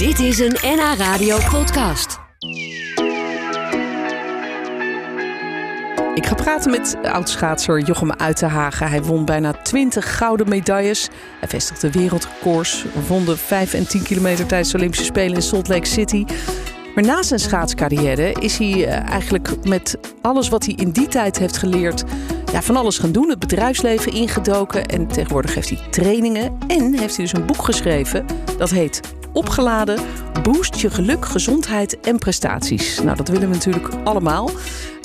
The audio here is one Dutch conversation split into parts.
Dit is een NH Radio podcast. Ik ga praten met oudschaatser Jochem Uitenhagen. Hij won bijna 20 gouden medailles. Hij vestigde wereldrecords, won de 5 en 10 kilometer tijdens de Olympische Spelen in Salt Lake City. Maar na zijn schaatscarrière is hij eh, eigenlijk met alles wat hij in die tijd heeft geleerd... Ja, van alles gaan doen, het bedrijfsleven ingedoken. En tegenwoordig geeft hij trainingen. En heeft hij dus een boek geschreven dat heet Opgeladen. Boost je geluk, gezondheid en prestaties. Nou, dat willen we natuurlijk allemaal.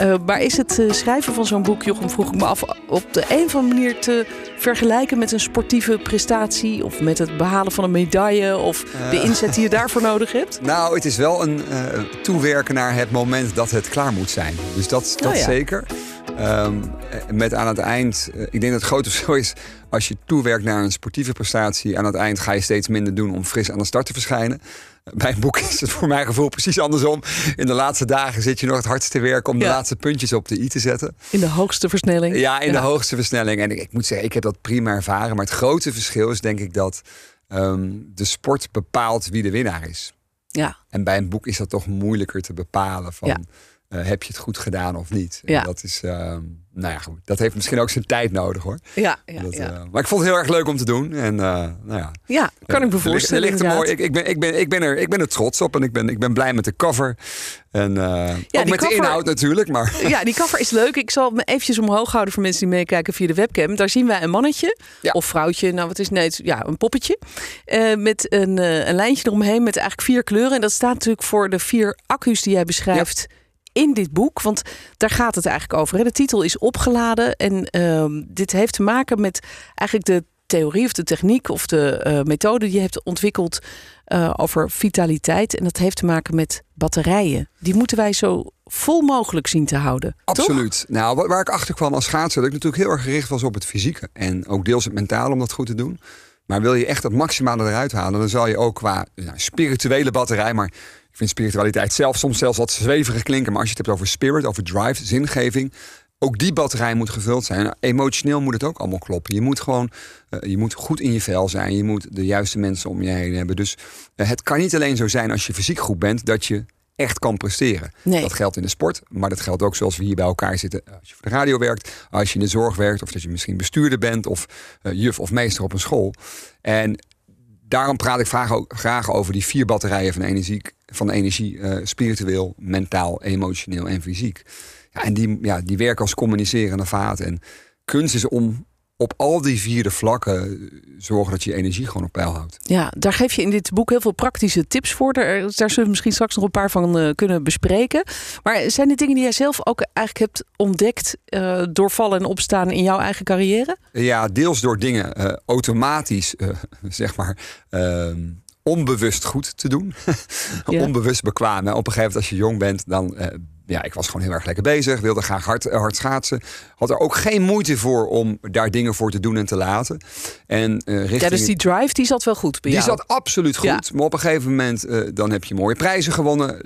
Uh, maar is het uh, schrijven van zo'n boek, Jochem, vroeg ik me af, op de een of andere manier te vergelijken met een sportieve prestatie? Of met het behalen van een medaille? Of de inzet die je daarvoor nodig hebt? Nou, het is wel een toewerken naar het moment dat het klaar moet zijn. Dus dat, dat oh ja. zeker. Um, met aan het eind, ik denk dat het grote verschil is als je toewerkt naar een sportieve prestatie. Aan het eind ga je steeds minder doen om fris aan de start te verschijnen. Bij een boek is het voor mijn gevoel precies andersom. In de laatste dagen zit je nog het hardst te werken om ja. de laatste puntjes op de i te zetten. In de hoogste versnelling. Ja, in ja. de hoogste versnelling. En ik, ik, moet zeggen, ik heb dat prima ervaren. Maar het grote verschil is denk ik dat um, de sport bepaalt wie de winnaar is. Ja. En bij een boek is dat toch moeilijker te bepalen van... Ja. Uh, heb je het goed gedaan of niet? Ja. En dat is, uh, nou ja, goed. Dat heeft misschien ook zijn tijd nodig hoor. Ja, ja, dat, ja. Uh, maar ik vond het heel erg leuk om te doen. En nou ja. Ja, kan ik me voorstellen. Er ligt, er mooi, ik, ik, ben, ik, ben, ik, ben er, ik ben er trots op en ik ben, ik ben blij met de cover. En ja, ook met cover, de inhoud natuurlijk. Maar. Ja, die cover is leuk. Ik zal me eventjes omhoog houden voor mensen die meekijken via de webcam. Daar zien wij een mannetje ja. of vrouwtje. Nou, wat is nee, ja, een poppetje. met een, een lijntje eromheen met eigenlijk vier kleuren. En dat staat natuurlijk voor de vier accu's die jij beschrijft. Ja in dit boek. Want daar gaat het eigenlijk over. De titel is opgeladen. En um, dit heeft te maken met eigenlijk de theorie of de techniek of de uh, methode die je hebt ontwikkeld uh, over vitaliteit. En dat heeft te maken met batterijen. Die moeten wij zo vol mogelijk zien te houden. Absoluut. Nou, waar ik achter kwam als schaatser, dat ik natuurlijk heel erg gericht was op het fysieke. En ook deels het mentale om dat goed te doen. Maar wil je echt het maximale eruit halen, dan zal je ook qua nou, spirituele batterij, maar ik vind spiritualiteit zelf soms zelfs wat zweverig klinken. Maar als je het hebt over spirit, over drive, zingeving. Ook die batterij moet gevuld zijn. Emotioneel moet het ook allemaal kloppen. Je moet gewoon uh, je moet goed in je vel zijn. Je moet de juiste mensen om je heen hebben. Dus uh, het kan niet alleen zo zijn als je fysiek goed bent dat je echt kan presteren. Nee. Dat geldt in de sport, maar dat geldt ook zoals we hier bij elkaar zitten. Als je voor de radio werkt, als je in de zorg werkt, of dat je misschien bestuurder bent of uh, juf of meester op een school. En daarom praat ik graag, graag over die vier batterijen van energie, van energie uh, spiritueel, mentaal, emotioneel en fysiek. Ja, en die, ja, die werken als communicerende vaat. En kunst is om op al die vierde vlakken zorgen dat je, je energie gewoon op peil houdt. Ja, daar geef je in dit boek heel veel praktische tips voor. Daar, daar zullen we misschien straks nog een paar van uh, kunnen bespreken. Maar zijn dit dingen die jij zelf ook eigenlijk hebt ontdekt uh, door vallen en opstaan in jouw eigen carrière? Ja, deels door dingen uh, automatisch, zeg maar onbewust goed te doen. ja. Onbewust bekwaam. Op een gegeven moment als je jong bent, dan... Uh, ja, ik was gewoon heel erg lekker bezig. Wilde graag hard, hard schaatsen. Had er ook geen moeite voor om daar dingen voor te doen en te laten. En, uh, richting... Ja, dus die drive, die zat wel goed bij die jou? Die zat absoluut goed. Ja. Maar op een gegeven moment, uh, dan heb je mooie prijzen gewonnen.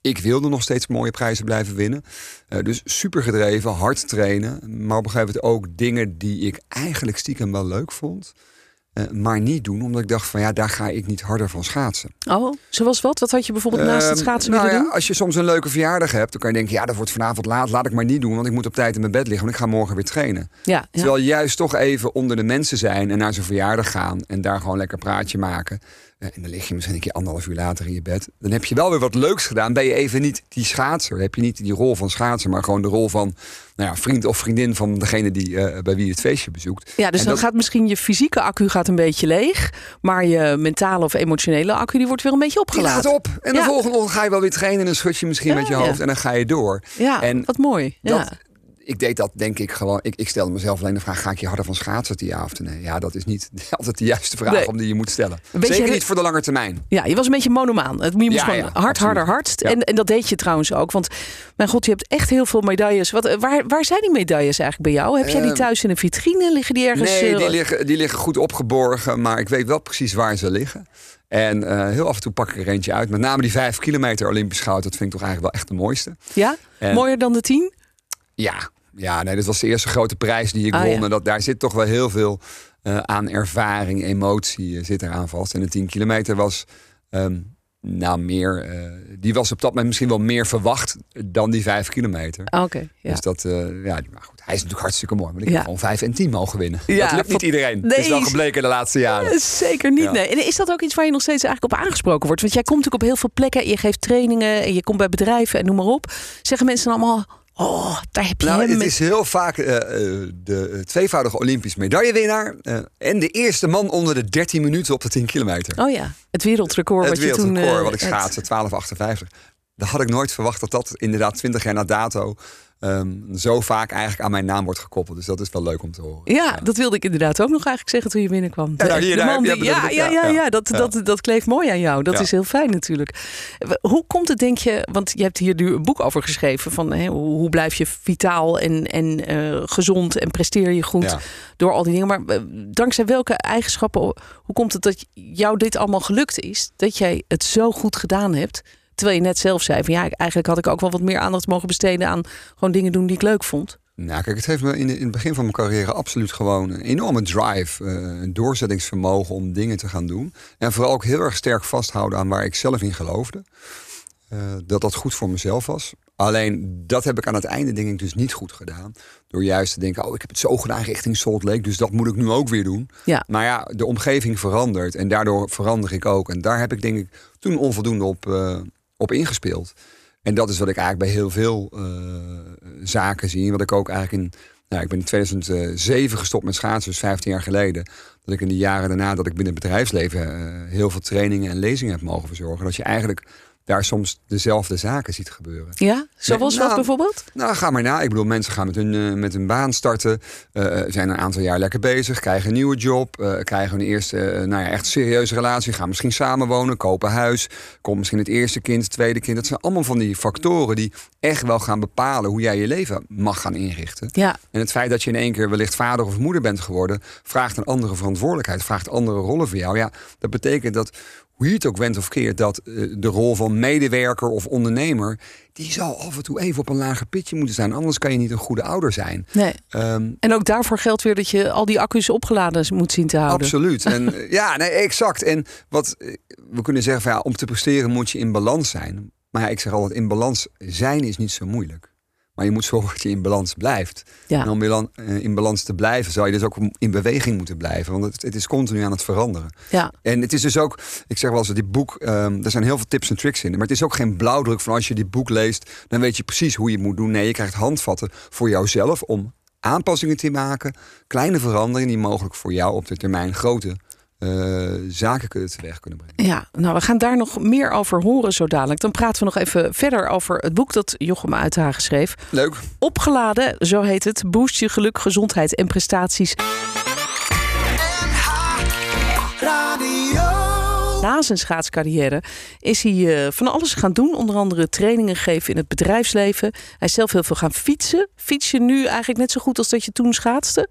Ik wilde nog steeds mooie prijzen blijven winnen. Uh, dus super gedreven, hard trainen. Maar op een gegeven moment ook dingen die ik eigenlijk stiekem wel leuk vond. Uh, maar niet doen, omdat ik dacht van ja, daar ga ik niet harder van schaatsen. Oh, zoals wat? Wat had je bijvoorbeeld uh, naast het schaatsen nou willen ja, doen? Als je soms een leuke verjaardag hebt, dan kan je denken, ja, dat wordt vanavond laat, laat ik maar niet doen, want ik moet op tijd in mijn bed liggen, want ik ga morgen weer trainen. Ja, Terwijl ja. juist toch even onder de mensen zijn en naar zo'n verjaardag gaan en daar gewoon lekker praatje maken. En dan lig je misschien een keer anderhalf uur later in je bed. Dan heb je wel weer wat leuks gedaan. Ben je even niet die schaatser. Dan heb je niet die rol van schaatser, maar gewoon de rol van nou ja, vriend of vriendin van degene die, uh, bij wie je het feestje bezoekt. Ja, dus en dan dat... gaat misschien je fysieke accu gaat een beetje leeg. Maar je mentale of emotionele accu die wordt weer een beetje opgeladen. Die gaat op. En de ja. volgende ochtend ga je wel weer trainen. En dan schud je misschien ja, met je hoofd. En dan ga je door. Ja, en wat mooi. Dat, ik deed dat denk ik gewoon. Ik, ik stelde mezelf alleen de vraag: ga ik je harder van schaatsen die ja of nee? Ja, dat is niet altijd de juiste vraag nee. om die je moet stellen. Beetje, Zeker niet voor de lange termijn. Ja, je was een beetje monomaan. Je moest ja, gewoon ja, hard, absoluut. harder, hardst. En, en dat deed je trouwens ook. Want mijn god, je hebt echt heel veel medailles. Wat, waar, waar zijn die medailles eigenlijk bij jou? Heb jij die thuis in een vitrine? Liggen die ergens? Nee, die liggen, die liggen goed opgeborgen. Maar ik weet wel precies waar ze liggen. En uh, heel af en toe pak ik er eentje uit. Met name die vijf kilometer Olympisch goud. Dat vind ik toch eigenlijk wel echt de mooiste. Ja? En, Mooier dan de tien? Ja, ja, nee, dat was de eerste grote prijs die ik Ah, won. ja. En dat, daar zit toch wel heel veel uh, aan ervaring, emotie uh, zit eraan vast. En de 10 kilometer was Ehm, nou, meer. eh, die was op dat moment misschien wel meer verwacht dan die vijf kilometer. Oké, ja. Dus dat, eh, ja, maar goed. Hij is natuurlijk hartstikke mooi. Maar ik Ja. heb gewoon vijf en tien mogen winnen. Ja, dat lukt niet iedereen. Nee, Het is wel gebleken de laatste jaren. Eh, Zeker niet, nee. En is dat ook iets waar je nog steeds eigenlijk op aangesproken wordt? Want jij komt natuurlijk op heel veel plekken. Je geeft trainingen en je komt bij bedrijven en noem maar op. Zeggen mensen dan allemaal... Oh, daar heb je Nou, hem het met- is heel vaak eh, eh, de tweevoudige Olympisch medaillewinnaar. eh, en de eerste man onder de 13 minuten op de 10 kilometer. Oh ja, het wereldrecord het wat je toen... wereldrecord eh, wat ik het- schaatste, 12,58. Dat had ik nooit verwacht dat dat inderdaad 20 jaar na dato... ehm, zo vaak eigenlijk aan mijn naam wordt gekoppeld. Dus dat is wel leuk om te horen. Ja, dat wilde ik inderdaad ook nog eigenlijk zeggen toen je binnenkwam. Ja, nou, hier, De daar man die- dat ja, ja, ja, ja, dat. Dat, dat kleeft mooi aan jou. Dat is heel fijn natuurlijk. Hoe komt het, denk je, want je hebt hier nu een boek over geschreven... van hè, hoe, blijf je vitaal en, en eh, gezond en presteer je goed door al die dingen. Maar eh, dankzij welke eigenschappen, hoe komt het dat jou dit allemaal gelukt is? Dat jij het zo goed gedaan hebt... Terwijl je net zelf zei van ja, eigenlijk had ik ook wel wat meer aandacht mogen besteden aan gewoon dingen doen die ik leuk vond. Nou, kijk, het heeft me in, de- in het begin van mijn carrière absoluut gewoon een enorme drive, eh, een doorzettingsvermogen om dingen te gaan doen. En vooral ook heel erg sterk vasthouden aan waar ik zelf in geloofde. Eh, dat dat goed voor mezelf was. Alleen dat heb ik aan het einde denk ik dus niet goed gedaan. Door juist te denken, oh ik heb het zo gedaan richting Salt Lake, dus dat moet ik nu ook weer doen. Ja. Maar ja, de omgeving verandert en daardoor verander ik ook. En daar heb ik denk ik toen onvoldoende op, eh, op ingespeeld. En dat is wat ik eigenlijk bij heel veel eh, zaken zie. Wat ik ook eigenlijk in. Nou, ik ben in 2007 gestopt met schaatsen, dus 15 jaar geleden. Dat ik in de jaren daarna dat ik binnen het bedrijfsleven eh, heel veel trainingen en lezingen heb mogen verzorgen. Dat je eigenlijk daar soms dezelfde zaken ziet gebeuren. Ja, zoals nou, wat bijvoorbeeld? Nou, ga maar na. Ik bedoel, mensen gaan met hun, eh, met hun baan starten. eh, zijn een aantal jaar lekker bezig. Krijgen een nieuwe job. eh, krijgen een eerste, eh, nou ja, echt serieuze relatie. Gaan misschien samenwonen. Kopen huis. Komt misschien het eerste kind, het tweede kind. Dat zijn allemaal van die factoren die echt wel gaan bepalen hoe jij je leven mag gaan inrichten. Ja, En het feit dat je in één keer wellicht vader of moeder bent geworden, vraagt een andere verantwoordelijkheid, vraagt andere rollen voor jou. Ja, dat betekent dat hoe je het ook went of keert, dat eh, de rol van medewerker of ondernemer, die zal af en toe even op een lager pitje moeten zijn. Anders kan je niet een goede ouder zijn. nee. Ehm, En ook daarvoor geldt weer dat je al die accu's opgeladen moet zien te houden. Absoluut. En eh, ja, nee, exact. En wat eh, we kunnen zeggen, van, ja, om te presteren moet je in balans zijn. Maar ja, ik zeg altijd, in balans zijn is niet zo moeilijk. Maar je moet zorgen dat je in balans blijft. Ja. En om bilan- eh, in balans te blijven, zou je dus ook in beweging moeten blijven. Want het, het is continu aan het veranderen. Ja, En het is dus ook, ik zeg wel eens, dit boek, ehm, er zijn heel veel tips en tricks in. Maar het is ook geen blauwdruk van als je dit boek leest, dan weet je precies hoe je het moet doen. Nee, je krijgt handvatten voor jouzelf om aanpassingen te maken. Kleine veranderingen die mogelijk voor jou op de termijn grote eh, zaken kunnen teweeg kunnen brengen. ja, nou we gaan daar nog meer over horen zo dadelijk. Dan praten we nog even verder over het boek dat Jochem Uithagen schreef. Leuk. Opgeladen, zo heet het. Boost je geluk, gezondheid en prestaties. Na zijn schaatscarrière is hij eh, van alles gaan doen. Onder andere trainingen geven in het bedrijfsleven. Hij is zelf heel veel gaan fietsen. Fiets je nu eigenlijk net zo goed als dat je toen schaatste?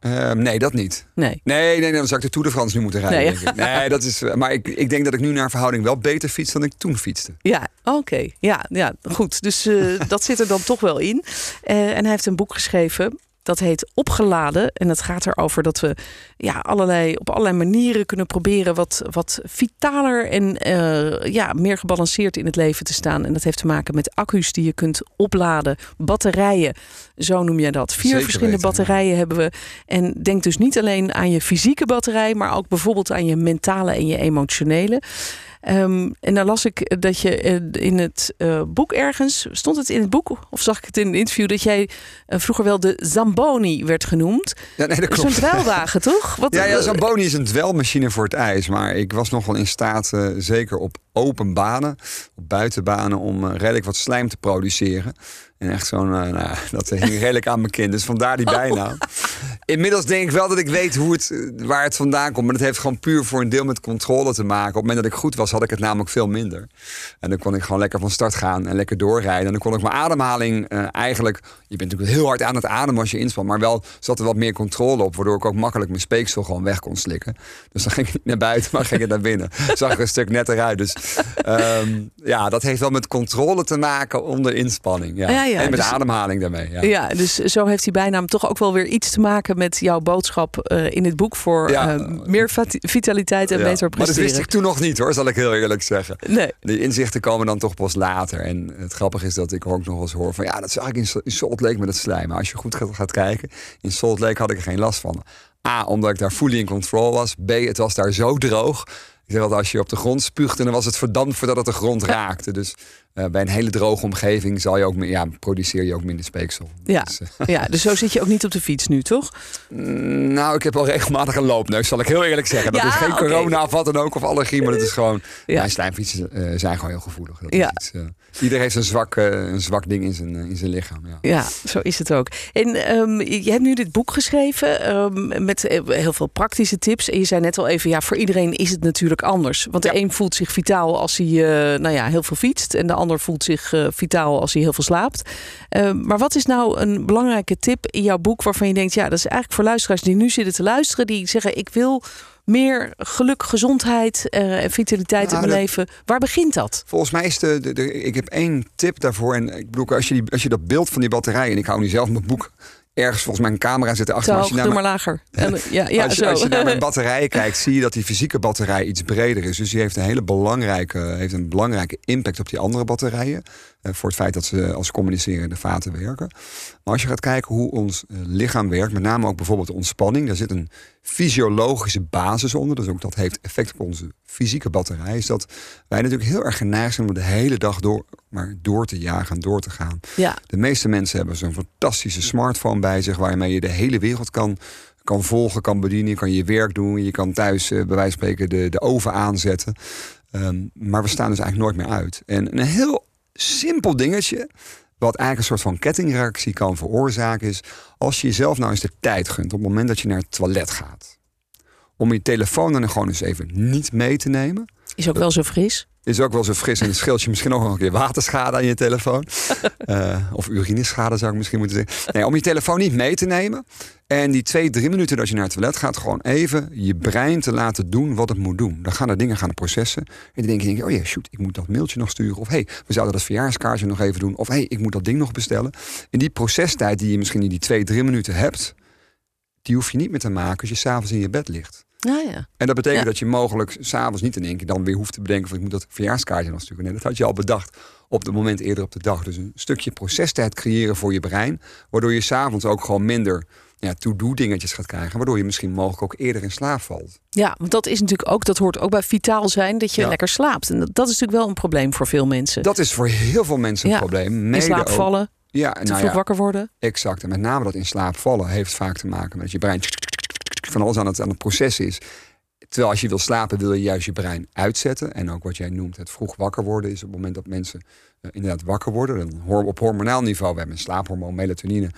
Ehm, nee, dat niet. Nee. Nee, nee, dan zou ik de Tour de France nu moeten rijden. Nee. denk ik. nee dat is, maar ik, ik denk dat ik nu naar verhouding wel beter fiets dan ik toen fietste. Ja, oké. Ja, ja, goed. Dus eh, dat zit er dan toch wel in. Eh, en hij heeft een boek geschreven. Dat heet Opgeladen. En het gaat erover dat we ja, allerlei, op allerlei manieren kunnen proberen wat, wat vitaler en eh, ja, meer gebalanceerd in het leven te staan. En dat heeft te maken met accu's die je kunt opladen, batterijen. Zo noem je dat. Vier Zeker verschillende weten, ja. batterijen hebben we. En denk dus niet alleen aan je fysieke batterij, maar ook bijvoorbeeld aan je mentale en je emotionele. Ehm, en dan las ik dat je eh, in het eh, boek ergens, stond het in het boek of zag ik het in een interview, dat jij eh, vroeger wel de Zamboni werd genoemd. Ja, nee, dat Zo'n klopt. dweilwagen, toch? Wat, Ja, ja Zamboni is een dwelmachine voor het ijs. Maar ik was nog wel in staat, zeker op open banen, op buitenbanen, om eh, redelijk wat slijm te produceren. En echt zo'n, eh, nou, dat hing redelijk aan mijn kind. Dus vandaar die bijnaam. Inmiddels denk ik wel dat ik weet hoe het, eh, waar het vandaan komt. Maar het heeft gewoon puur voor een deel met controle te maken. Op het moment dat ik goed was, had ik het namelijk veel minder. En dan kon ik gewoon lekker van start gaan en lekker doorrijden. En dan kon ik mijn ademhaling eigenlijk... Je bent natuurlijk heel hard aan het ademen als je inspant. Maar wel zat er wat meer controle op. Waardoor ik ook makkelijk mijn speeksel gewoon weg kon slikken. Dus dan ging ik niet naar buiten, maar ging ik naar binnen. Zag er een stuk netter uit. Dus Ehm, ja, dat heeft wel met controle te maken onder inspanning. Ja. Ja, ja, en met dus- ademhaling daarmee. Ja. Ja, dus zo heeft die bijnaam toch ook wel weer iets te maken met jouw boodschap eh, in het boek voor eh, meer vitaliteit en Ja. beter Maar dat presteren. wist ik toen nog niet hoor, zal ik heel eerlijk zeggen. Nee. De inzichten komen dan toch pas later. En het grappige is dat ik ook nog wel eens hoor van... ja, dat zag ik in, Salt Lake met het slijm. Maar als je goed gaat, gaat kijken, in Salt Lake had ik er geen last van. A, omdat ik daar fully in control was. B, het was daar zo droog. Zeg altijd, als je op de grond spuugt... dan was het verdampt voordat het de grond raakte. Dus eh, bij een hele droge omgeving zal je ook, meer- ja, produceer je ook minder speeksel. Ja. Dus, eh, ja, dus zo zit je ook niet op de fiets nu, toch? Mm, Nou, ik heb wel regelmatig een loopneus, zal ik heel eerlijk zeggen. Dat Ja, is geen corona of wat dan ook, of allergie, maar dat is gewoon... Ja. Mijn slijmfietsen eh, zijn gewoon heel gevoelig. Dat Ja. iets, iedereen heeft een zwak, een zwak ding in zijn, in zijn lichaam. Ja. Ja, zo is het ook. En ehm, je hebt nu dit boek geschreven ehm, met heel veel praktische tips. En je zei net al even, ja, voor iedereen is het natuurlijk anders. Want de Ja. een voelt zich vitaal als hij nou ja, heel veel fietst. En de ander voelt zich eh, vitaal als hij heel veel slaapt. Ehm, maar wat is nou een belangrijke tip in jouw boek waarvan je denkt, ja, dat is eigenlijk voor luisteraars die nu zitten te luisteren, die zeggen, ik wil meer geluk, gezondheid eh, en vitaliteit Nou, in mijn dat- leven. Waar begint dat? Volgens mij is de, de, de- ik heb één tip daarvoor. En ik bedoel, als je, die, als je dat beeld van die batterij, en ik hou nu zelf mijn boek ergens volgens mijn camera zitten achter. Zo als je naar maar mijn- lager. En, ja, ja, als, je, zo. als je naar mijn batterijen kijkt, zie je dat die fysieke batterij iets breder is. Dus die heeft een hele belangrijke, heeft een belangrijke impact op die andere batterijen. Eh, voor het feit dat ze als communicerende vaten werken. Maar als je gaat kijken hoe ons eh, lichaam werkt, met name ook bijvoorbeeld de ontspanning, daar zit een fysiologische basis onder. Dus ook dat heeft effect op onze fysieke batterij. Is dat wij natuurlijk heel erg geneigd zijn om de hele dag door, maar door te jagen en door te gaan. ja. De meeste mensen hebben zo'n fantastische smartphone bij zich waarmee je de hele wereld kan, kan volgen, kan bedienen. Je kan je werk doen. Je kan thuis eh, bij wijze van spreken de, de oven aanzetten. Ehm, maar we staan dus eigenlijk nooit meer uit. En een heel simpel dingetje, wat eigenlijk een soort van kettingreactie kan veroorzaken, is als je jezelf nou eens de tijd gunt op het moment dat je naar het toilet gaat. Om je telefoon dan gewoon eens even niet mee te nemen. Is ook wel zo fris. Is ook wel zo fris en scheelt je misschien ook nog een keer waterschade aan je telefoon. Eh, of urineschade zou ik misschien moeten zeggen. Nee, om je telefoon niet mee te nemen. En die twee, drie minuten dat je naar het toilet gaat, gewoon even je brein te laten doen wat het moet doen. Dan gaan er dingen gaan processen. En dan denk je, denk je, oh ja, shoot, ik moet dat mailtje nog sturen. Of hey, we zouden dat verjaarskaartje nog even doen. Of hey, ik moet dat ding nog bestellen. En die procestijd die je misschien in die twee, drie minuten hebt, die hoef je niet meer te maken als je s'avonds in je bed ligt. Ja, ja. En dat betekent Ja. dat je mogelijk s'avonds niet in één keer dan weer hoeft te bedenken van ik moet dat verjaarskaartje nog sturen. Nee, dat had je al bedacht op het moment eerder op de dag. Dus een stukje procestijd creëren voor je brein, waardoor je s'avonds ook gewoon minder ja, to-do dingetjes gaat krijgen, waardoor je misschien mogelijk ook eerder in slaap valt. Ja, want dat is natuurlijk ook, dat hoort ook bij vitaal zijn, dat je Ja. lekker slaapt. En dat, dat is natuurlijk wel een probleem voor veel mensen. Dat is voor heel veel mensen een Ja, probleem. in slaap vallen, Ja, te nou vroeg ja, wakker worden. exact. En met name dat in slaap vallen heeft vaak te maken met dat je brein van alles aan het, aan het proces is. Terwijl als je wil slapen, wil je juist je brein uitzetten. En ook wat jij noemt, het vroeg wakker worden, is op het moment dat mensen eh, inderdaad wakker worden. Dan op hormonaal niveau, we hebben een slaaphormoon, melatonine.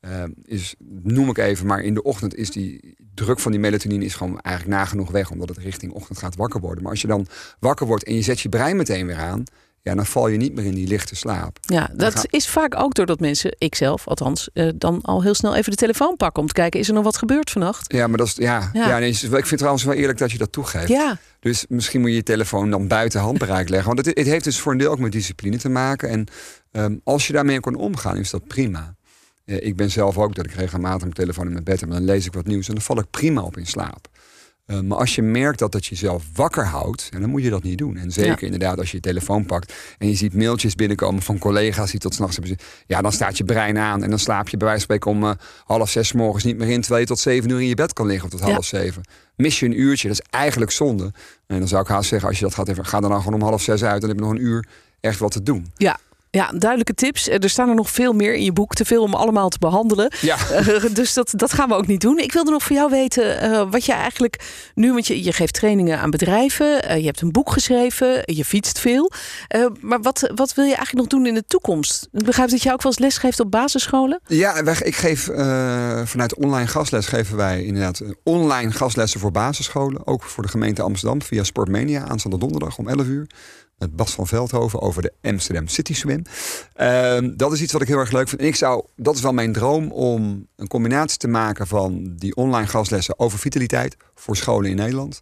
eh, is, noem ik even, maar in de ochtend is die druk van die melatonine is gewoon eigenlijk nagenoeg weg, omdat het richting ochtend gaat wakker worden. Maar als je dan wakker wordt en je zet je brein meteen weer aan, ja, dan val je niet meer in die lichte slaap. Ja, dat is vaak ook doordat mensen, ikzelf althans, eh, dan al heel snel even de telefoon pakken om te kijken, is er nog wat gebeurd vannacht? Ja, maar dat is, ja, Ja. ja. nee, ik vind trouwens wel eerlijk dat je dat toegeeft. Ja, Dus misschien moet je je telefoon dan buiten handbereik leggen. Want het, het heeft dus voor een deel ook met discipline te maken. En ehm, als je daarmee kan omgaan, is dat prima. Eh, ik ben zelf ook dat ik regelmatig mijn telefoon in mijn bed heb. En dan lees ik wat nieuws en dan val ik prima op in slaap. Eh, maar als je merkt dat dat jezelf wakker houdt, en dan moet je dat niet doen. En zeker Ja. inderdaad als je je telefoon pakt en je ziet mailtjes binnenkomen van collega's die tot s'nachts hebben. Ja, dan staat je brein aan en dan slaap je bij wijze van spreken om eh, half zes morgens niet meer in, terwijl je tot zeven uur in je bed kan liggen of tot Ja. half zeven. Mis je een uurtje, dat is eigenlijk zonde. En dan zou ik haast zeggen, als je dat gaat even, ga dan, dan gewoon om half zes uit, dan heb je nog een uur echt wat te doen. ja. Ja, duidelijke tips. Eh, Er staan er nog veel meer in je boek. Te veel om allemaal te behandelen. Ja. Eh, dus dat, dat gaan we ook niet doen. Ik wilde nog voor jou weten eh, wat je eigenlijk nu, want je, je geeft trainingen aan bedrijven, je hebt een boek geschreven, je fietst veel. Maar wat, wat wil je eigenlijk nog doen in de toekomst? Ik begrijp dat je ook wel eens les geeft op basisscholen. Ja, wij- ik geef vanuit online gastles geven wij inderdaad online gastlessen voor basisscholen. Ook voor de gemeente Amsterdam via Sportmania aanstaande donderdag om 11 uur. Met Bas van Veldhoven over de Amsterdam City Swim. Ehm, dat is iets wat ik heel erg leuk vind. En ik zou, dat is wel mijn droom om een combinatie te maken van die online gastlessen over vitaliteit voor scholen in Nederland.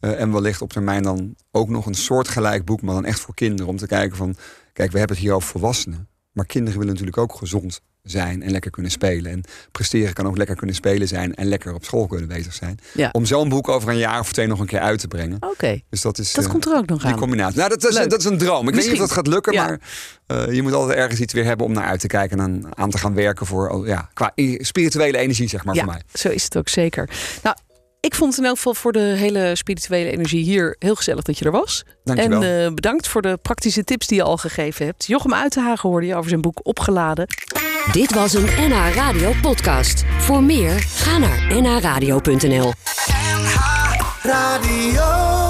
Uh, en wellicht op termijn dan ook nog een soortgelijk boek, maar dan echt voor kinderen. Om te kijken van, kijk, we hebben het hier over volwassenen. Maar kinderen willen natuurlijk ook gezond zijn en lekker kunnen spelen. En presteren kan ook lekker kunnen spelen zijn en lekker op school kunnen bezig zijn. Ja. Om zo'n boek over een jaar of twee nog een keer uit te brengen. Oké, Dus dat is dat eh, komt er ook nog die aan. combinatie. Nou, dat is, Leuk. dat is een droom. Ik weet niet of dat gaat lukken, Ja. maar eh, je moet altijd ergens iets weer hebben om naar uit te kijken en aan, aan te gaan werken voor oh, ja, qua spirituele energie, zeg maar, ja, voor mij. zo is het ook zeker. Nou, ik vond het in elk geval voor de hele spirituele energie hier heel gezellig dat je er was. Dankjewel. En eh, bedankt voor de praktische tips die je al gegeven hebt. Jochem Uitenhagen hoorde je over zijn boek Opgeladen. Dit was een NH Radio podcast. Voor meer, ga naar nhradio.nl. Radio.